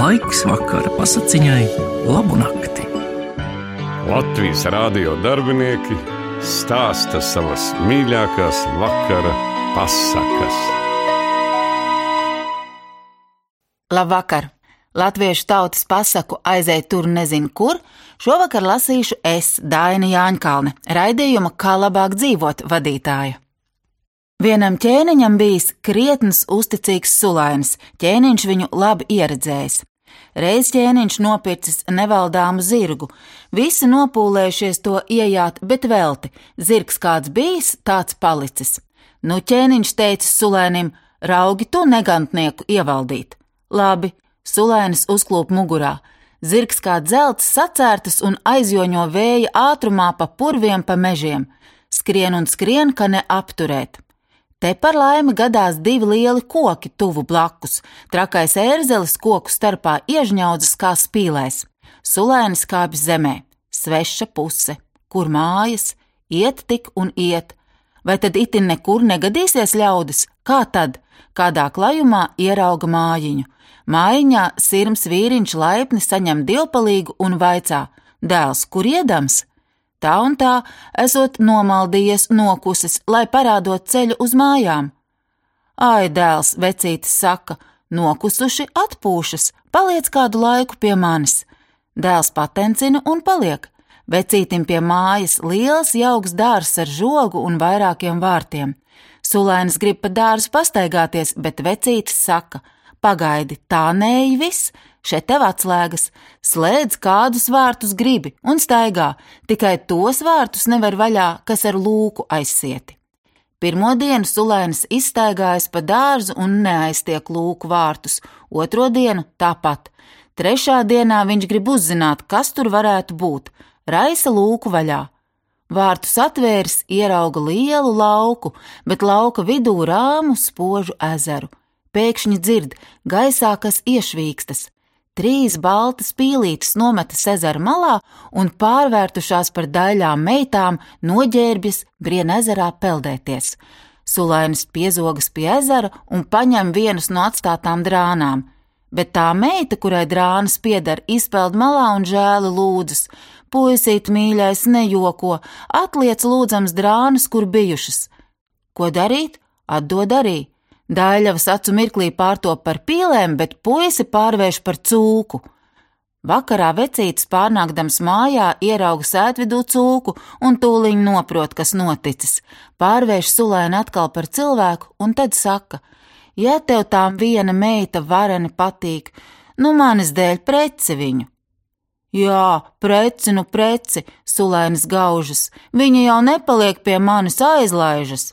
Laiks vakara pasakiņai, labu nakti. Latvijas rādio darbinieki stāsta savas mīļākās vakara pasakas. Labvakar! Latviešu tautas pasaku aiziet tur nezinu kur. Šovakar lasīšu es, Daina Jāņkalne, raidījuma Kā labāk dzīvot vadītāja. Vienam ķēniņam bijis krietns, uzticīgs sulainis, ķēniņš viņu labi ieredzējis. Reiz ķēniņš nopircis nevaldāmu zirgu, visi nopūlējušies to iejāt, bet velti, zirgs kāds bijis, tāds palicis. Nu ķēniņš teica sulēnim, raugi tu negantnieku ievaldīt. Labi, sulēnis uzklūp mugurā, zirgs kā dzelts sacērtas un aizjoņo vēja ātrumā pa purviem pa mežiem, skrien un skrien, ka ne apturēt. Te par laimi gadās divi lieli koki tuvu blakus. Trakais ērzelis koku starpā iežņaudzas kā spīlēs. Sulēnis kāpj zemē, sveša puse, kur mājas, iet tik un iet. Vai tad itin nekur negadīsies ļaudis? Kā tad? Kādā klajumā ierauga mājiņu. Mājiņā sirms vīriņš laipni saņem dievpalīgu un vaicā: Dēls, kur iedams? Tā un tā, esot nomaldījies, nokusis, lai parādot ceļu uz mājām. Ai, dēls, vecītis saka, nokusuši atpūšas, paliec kādu laiku pie manis. Dēls patencina un paliek. Vecītim pie mājas liels jauks dārzs ar žogu un vairākiem vārtiem. Sulēns grib pa dārzu pastaigāties, bet vecītis saka: Pagaidi, tā nēji viss, Šeit tev atslēgas, slēdz kādus vārtus gribi un staigā, tikai tos vārtus nevar vaļā, kas ar lūku aizsieti. Pirmo dienu sulēns izstaigājas pa dārzu un neaiztiek lūku vārtus, otro dienu tāpat. Trešā dienā viņš grib uzzināt, kas tur varētu būt, raisa lūku vaļā. Vārtus atvērs, ierauga lielu lauku, bet lauka vidū rāmu spožu ezeru. Pēkšņi dzird gaisā, kas iešvīkstas. Trīs baltas pīlītes nometas ezera malā un pārvērtušās par daļām meitām noģērbjas brien ezerā peldēties. Sulainis piezogas pie ezera un paņem vienus no atstātām drānām, bet tā meita, kurai drānas pieder, izpeld malā un žēli lūdzas. Puisīt mīļais nejoko, atliec lūdzams drānas, kur bijušas. Ko darīt? Atdod arī. Dāļavas acu mirklī pārtop par pīlēm, bet puisi pārvērš par cūku. Vakarā vecītis pārnākdams mājā ierauga sētvidū cūku un tūliņ noprot, kas noticis. Pārvērš sulēni atkal par cilvēku un tad saka: Ja tev tā viena meita vareni patīk, nu manis dēļ preci viņu. Jā, preci, nu preci, sulēnis gaužas, viņa jau nepaliek pie manis aizlaižas.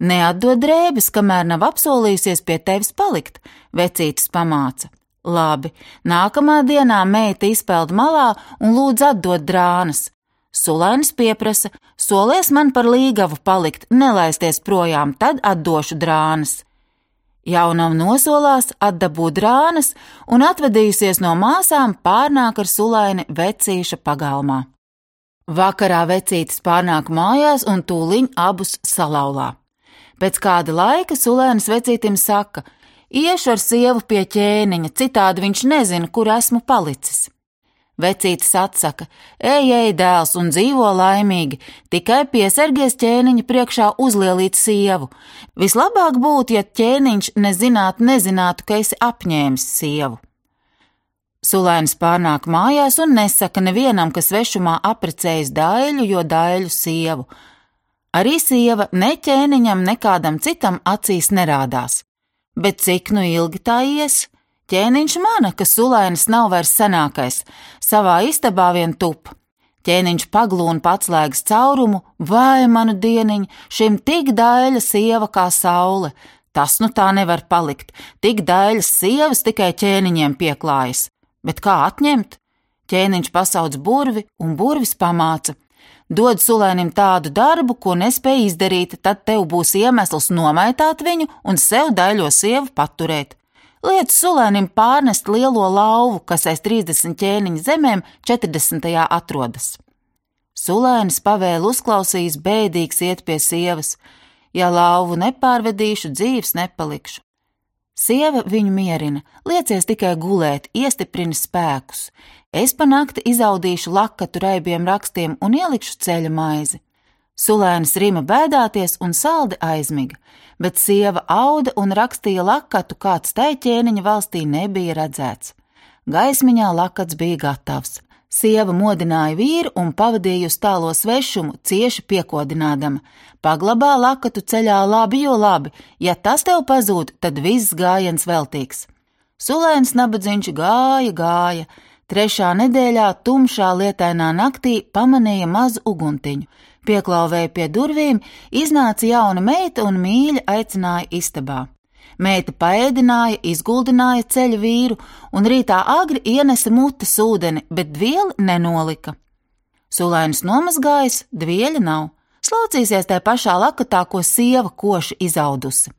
Neatdod drēbes, kamēr nav apsolījusies pie tevis palikt, vecītis pamāca. Labi, nākamā dienā meita izpeld malā un lūdz atdot drānas. Sulēns pieprasa, solies man par līgavu palikt, nelaisties projām, tad atdošu drānas. Jaunam nosolās, atdabū drānas un atvadījusies no māsām, pārnāk ar sulaini vecīša pagalmā. Vakarā vecītis pārnāk mājās un tūliņ abus salauzā. Pēc kāda laika sulēns vecītim saka: Iešu ar sievu pie ķēniņa, citādi viņš nezina, kur esmu palicis. Vecītis atsaka: Ej, ej, dēls, un dzīvo laimīgi, tikai piesargies ķēniņa priekšā uzlielīt sievu. Vislabāk būtu, ja ķēniņš nezinātu, nezinātu, ka esi apņēmis sievu. Sulēns pārnāk mājās un nesaka nevienam, kas svešumā aprecējis dāļu, jo dāļu sievu. Arī sieva ne ķēniņam, ne kādam citam acīs nerādās. Bet cik nu ilgi tā ies? Ķēniņš mana, ka sulēnis nav vairs senākais, savā istabā vien tup. Ķēniņš paglūna patslēgas caurumu, vai manu dieniņu, šim tik daļa sieva kā saule. Tas nu tā nevar palikt, tik daļas sievas tikai ķēniņiem pieklājas. Bet kā atņemt? Ķēniņš pasauc burvi, un burvis pamāca. Dod sulēnim tādu darbu, ko nespēj izdarīt, tad tev būs iemesls nomaitāt viņu un sev daļo sievu paturēt. Liec sulēnim pārnest lielo lauvu, kas aiz 30 ķēniņa zemēm 40. atrodas. Sulēnis pavēlu uzklausījis, bēdīgs iet pie sievas. Ja lauvu nepārvedīšu, dzīves nepalikšu. Sieva viņu mierina, liecies tikai gulēt, iestiprini spēkus. Es pa nakti izaudīšu lakatu raibiem rakstiem un ielikšu ceļa maizi. Sulēns rima bēdāties un saldi aizmiga, bet sieva auda un rakstīja lakatu, kāds tai ķēniņa valstī nebija redzēts. Gaismiņā lakats bija gatavs. Sieva modināja vīru un pavadīja uz tālo svešumu, cieši piekodinādama: Paglabā lakatu ceļā labi, jo labi, ja tas tev pazūd, tad viss gājiens veltīgs. Sulēns nabadzīņš gāja, gāja. Trešā nedēļā, tumšā lietainā naktī, pamanīja mazu uguntiņu. Pieklauvēja pie durvīm, iznāca jauna meita un mīļa aicināja istabā. Meita paēdināja, izguldināja ceļa vīru un rītā agri ienesa mutes ūdeni, bet dvieli nenolika. Sulainis nomazgājis, dvieļa nav, slaucīsies tajā pašā lakatā, ko sieva koši izaudusi.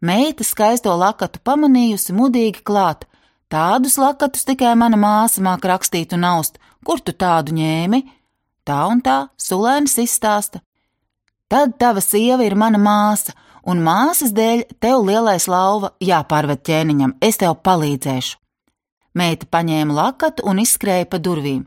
Meita skaisto lakatu pamanījusi mudīgi klāt. Tādus lakatus tikai mana māsa māk rakstīt un aust, kur tu tādu ņēmi? Tā un tā, Sulainis izstāsta. Tad tava sieva ir mana māsa, un māsas dēļ tev lielais lauva jāpārved ķēniņam, es tev palīdzēšu. Meita paņēma lakatu un izskrēja pa durvīm.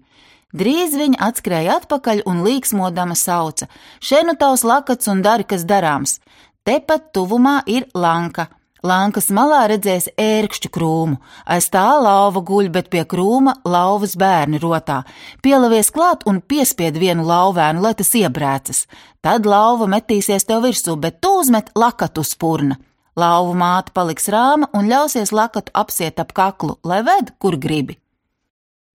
Drīz viņa atskrēja atpakaļ un līksmodama sauca: Šeit nu tavs lakats un dari, kas darāms. Tepat tuvumā ir lanka, Lankas malā redzēs ērkšķu krūmu, aiz tā lauva guļ, bet pie krūma lauvas bērni rotā. Pielavies klāt un piespied vienu lauvēnu, lai tas iebrēcas. Tad lauva metīsies tev virsū, bet tu uzmet lakatu spurna. Lauva māte paliks rāma un ļausies lakatu apsiet ap kaklu, lai ved, kur gribi.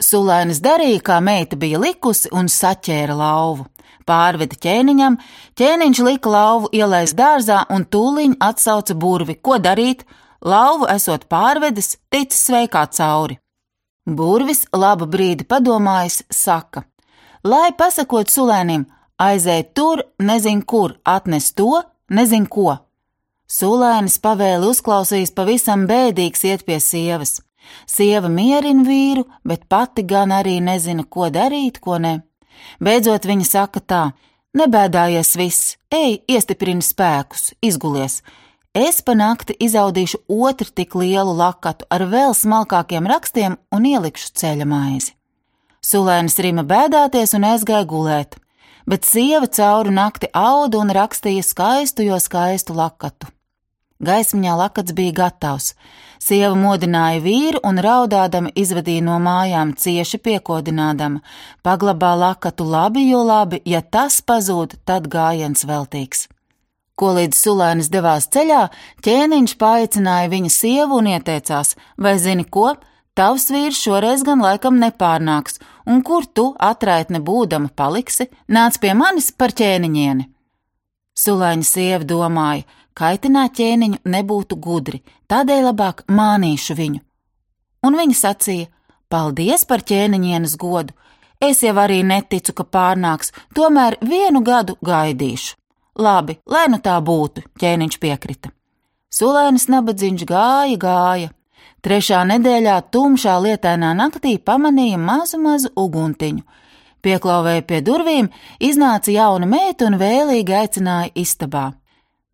Sulēnis darīja, kā meita bija likusi, un saķēra lauvu pārveda ķēniņam, ķēniņš lika lauvu ielaist dārzā un tūliņ atsauca burvi, ko darīt, lauvu esot pārvedis, ticis sveikā cauri. Burvis labu brīdi padomājis, saka: Lai pasakot sulēnim, aiziet tur, nezin kur, atnes to, nezin ko. Sulēnis pavēli uzklausījis pavisam bēdīgs iet pie sievas. Sieva mierina vīru, bet pati gan arī nezina, ko darīt, ko ne. Beidzot viņa saka tā: Nebēdājies viss, ej, iestiprini spēkus, izgulies. Es pa nakti izaudīšu otru tik lielu lakatu ar vēl smalkākiem rakstiem un ielikšu ceļa maizi. Sulēnis rima bēdāties un aizgāja gulēt, bet sieva cauri nakti auda un rakstīja skaistu, jo skaistu lakatu. Gaismiņā lakats bija gatavs. Sieva modināja vīru un raudādama izvadīja no mājām, cieši piekodinādama: Paglabā lakatu labi, jo labi, ja tas pazūd, tad gājiens veltīgs. Ko līdz sulēnis devās ceļā, ķēniņš paaicināja viņa sievu un ieteicās: Vai zini ko? Tavs vīrs šoreiz gan laikam nepārnāks, un kur tu, atraitne būdama, paliksi, nāc pie manis par ķēniņieni. Sulēņa sieva domāja, Kaitināt ķēniņu nebūtu gudri, tādēļ labāk mānīšu viņu. Un viņa sacīja: Paldies par ķēniņienes godu! Es jau arī neticu, ka pārnāks, tomēr vienu gadu gaidīšu. Labi, lai nu tā būtu, ķēniņš piekrita. Sulēnis nabadzīņš gāja, gāja. Trešā nedēļā tumšā lietainā naktī pamanīja mazu, mazu uguntiņu. Pieklauvēja pie durvīm, iznāca jauna meita un vēlīgi aicināja istabā.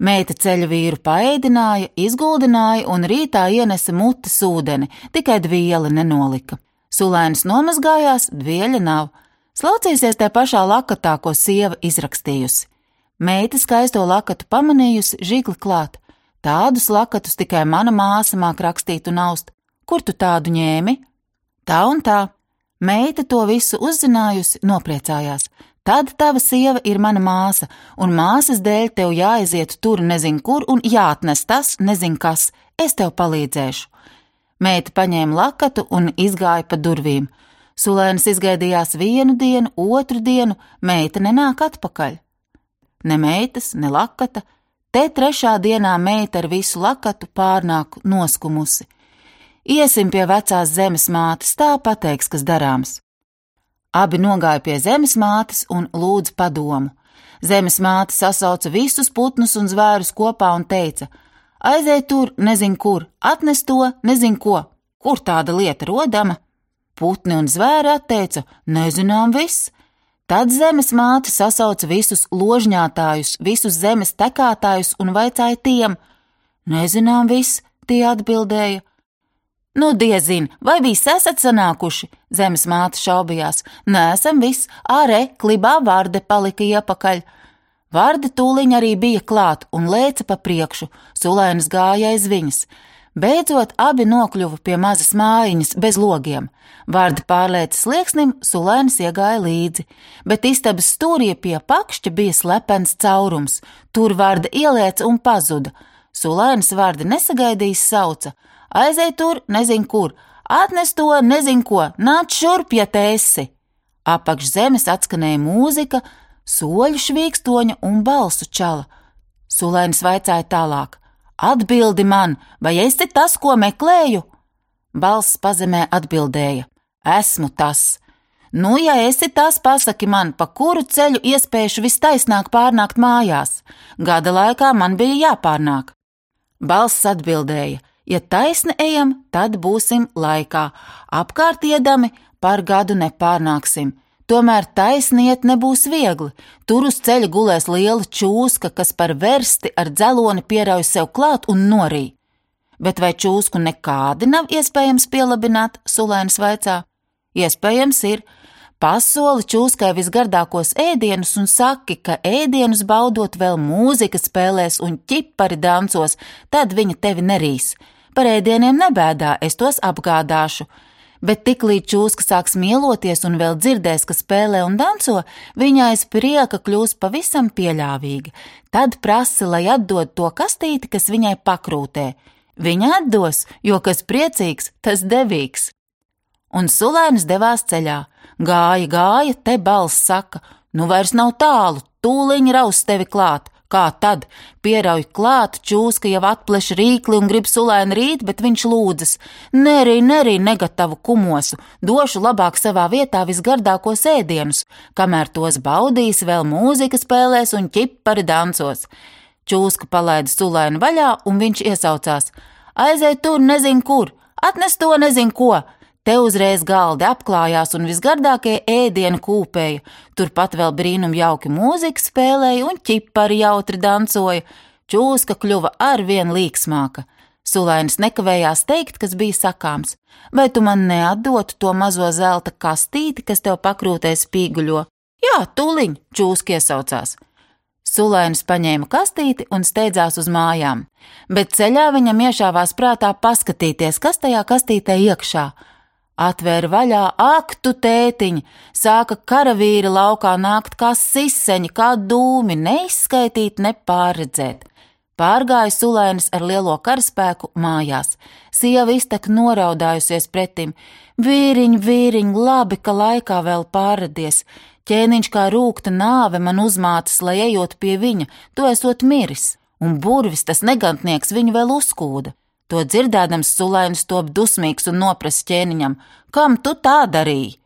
Meita ceļa vīru paēdināja, izguldināja un rītā ienesa mutes ūdeni, tikai dvieli nenolika. Sulēns nomazgājās, dvieļa nav. Slaucīsies tajā pašā lakatā, ko sieva izrakstījusi. Meita skaisto lakatu pamanījusi, žigli klāt. Tādus lakatus tikai mana māsa māk rakstīt un aust. Kur tu tādu ņēmi? Tā un tā. Meita to visu uzzinājusi, nopriecājās. Tad tava sieva ir mana māsa, un māsas dēļ tev jāaiziet tur nezin kur un jāatnes tas nezin kas, es tev palīdzēšu. Meita paņēma lakatu un izgāja pa durvīm. Sulēns izgaidījās vienu dienu, otru dienu, meita nenāk atpakaļ. Ne meitas, ne lakata, te trešā dienā meita ar visu lakatu pārnāk noskumusi. Iesim pie vecās zemes mātes, tā pateiks, kas darāms. Abi nogāja pie zemes mātes un lūdza padomu. Zemes māte sasauca visus putnus un zvērus kopā un teica: Aiziet tur, nezin kur, atnes to, nezin ko, kur tāda lieta rodama. Putni un zvēri atteica: Nezinām viss. Tad zemes māte sasauca visus ložņātājus, visus zemes tekātājus un vaicāja tiem: Nezinām viss, tie atbildēja. Nu, diezin, vai visi esat sanākuši? Zemes māte šaubījās. Nēsam viss, ārē, klibā vārde palika iepakaļ. Vārde tūliņ arī bija klāt un lēca pa priekšu, sulainas gāja aiz viņas. Beidzot, abi nokļuva pie mazas mājiņas bez logiem. Vārda pārlēca slieksnim, sulainis iegāja līdzi, bet istabas stūrī pie pakšķa bija slepens caurums. Tur vārda ielēca un pazuda. Sulainis vārda nesagaidījis sauca: Aizej tur, nezin kur, atnes to, nezin ko, nāc šurp, ja te esi! Apakš zemes atskanēja mūzika, soļu švīkstoņa un balsu čala. Sulēns vaicāja tālāk: Atbildi man, vai esi tas, ko meklēju? Balss pazemē atbildēja: Esmu tas. Nu, ja esi tas, pasaki man, pa kuru ceļu iespēšu vistaisnāk pārnākt mājās. Gada laikā man bija jāpārnāk. Balss atbildēja: Ja taisni ejam, tad būsim laikā, apkārt iedami par gadu nepārnāksim. Tomēr taisniet nebūs viegli. Tur uz ceļa gulēs liela čūska, kas par versti ar dzeloni pierauj sev klāt un norī. Bet vai čūsku nekādi nav iespējams pielabināt, Sulēns vaicā? Iespējams ir. Pasoli čūskai visgardākos ēdienus un saki, ka ēdienus baudot vēl mūzika spēlēs un ķipari dancos, tad viņa tevi nerīs. Par ēdieniem nebēdā, es tos apgādāšu. Bet tiklīdz čūska sāks mieloties un vēl dzirdēs, ka spēlē un danco, viņa aiz prieka kļūs pavisam pieļāvīga. Tad prasi, lai atdod to kastīti, kas viņai pakrūtē. Viņa atdos, jo kas priecīgs, tas devīgs. Un sulēns devās ceļā. Gāja, gāja, te balss saka: Nu vairs nav tālu, tūliņ raus tevi klāt. Kā tad? Pierauj klāt, čūska jau atpleš rīkli un grib sulēni rīt, bet viņš lūdzas: Nerī, nerī negatavu kumosu, došu labāk savā vietā visgardākos ēdienus, kamēr tos baudīs, vēl mūzika spēlēs un ķipari dancos. Čūska palaida sulēnu vaļā, un viņš iesaucās: Aizej tur, nezin kur, atnes to nezin ko! Te uzreiz galdi apklājās un visgardākie ēdieni kūpēja, turpat vēl brīnum jauki mūzika spēlēja un ķipari jautri dancoja, čūska kļuva arvien līksmāka. Sulainis nekavējās teikt, kas bija sakāms, vai tu man neatdotu to mazo zelta kastīti, kas tev pakrūtē spīguļo? Jā, tūliņ, čūska iesaucās. Sulainis paņēma kastīti un steidzās uz mājām, bet ceļā viņam iešāvās prātā paskatīties, kas tajā kastītē iekšā. Atvēra vaļā aktu tētiņu, sāka karavīri laukā nākt kā siseņi, kā dūmi, neizskaitīt, ne pārredzēt. Pārgāja sulēnis ar lielo karaspēku mājās. Sieva iztek noraudājusies pretim. Vīriņ, vīriņ, labi, ka laikā vēl pārradies. Ķēniņš kā rūkta nāve man uzmācis, lai ejot pie viņa, tu esot miris, un burvis tas negantnieks viņu vēl uzkūda. To dzirdēdams, sulēns top dusmīgs un noprasa ķēniņam: Kam tu tā darīji?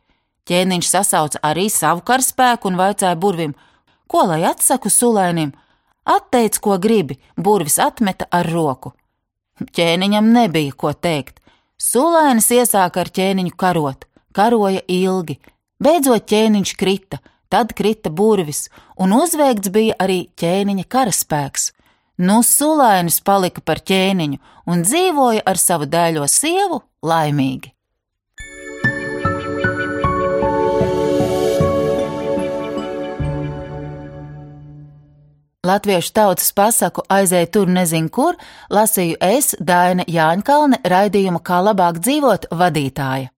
Ķēniņš sasauca arī savu karaspēku un vaicāja burvim: Ko lai atsaku sulēnim? Atteic, ko gribi, burvis atmeta ar roku. Ķēniņam nebija ko teikt. Sulēnis iesāka ar ķēniņu karot, karoja ilgi. Beidzot ķēniņš krita, tad krita burvis, un uzveikts bija arī ķēniņa karaspēks. Nu, sulainis palika par ķēniņu un dzīvoja ar savu dēļo sievu laimīgi. Latviešu tautas pasaku aizēja tur nezinu kur, lasīju es, Daina Jāņkalne, raidījuma Kā labāk dzīvot vadītāja.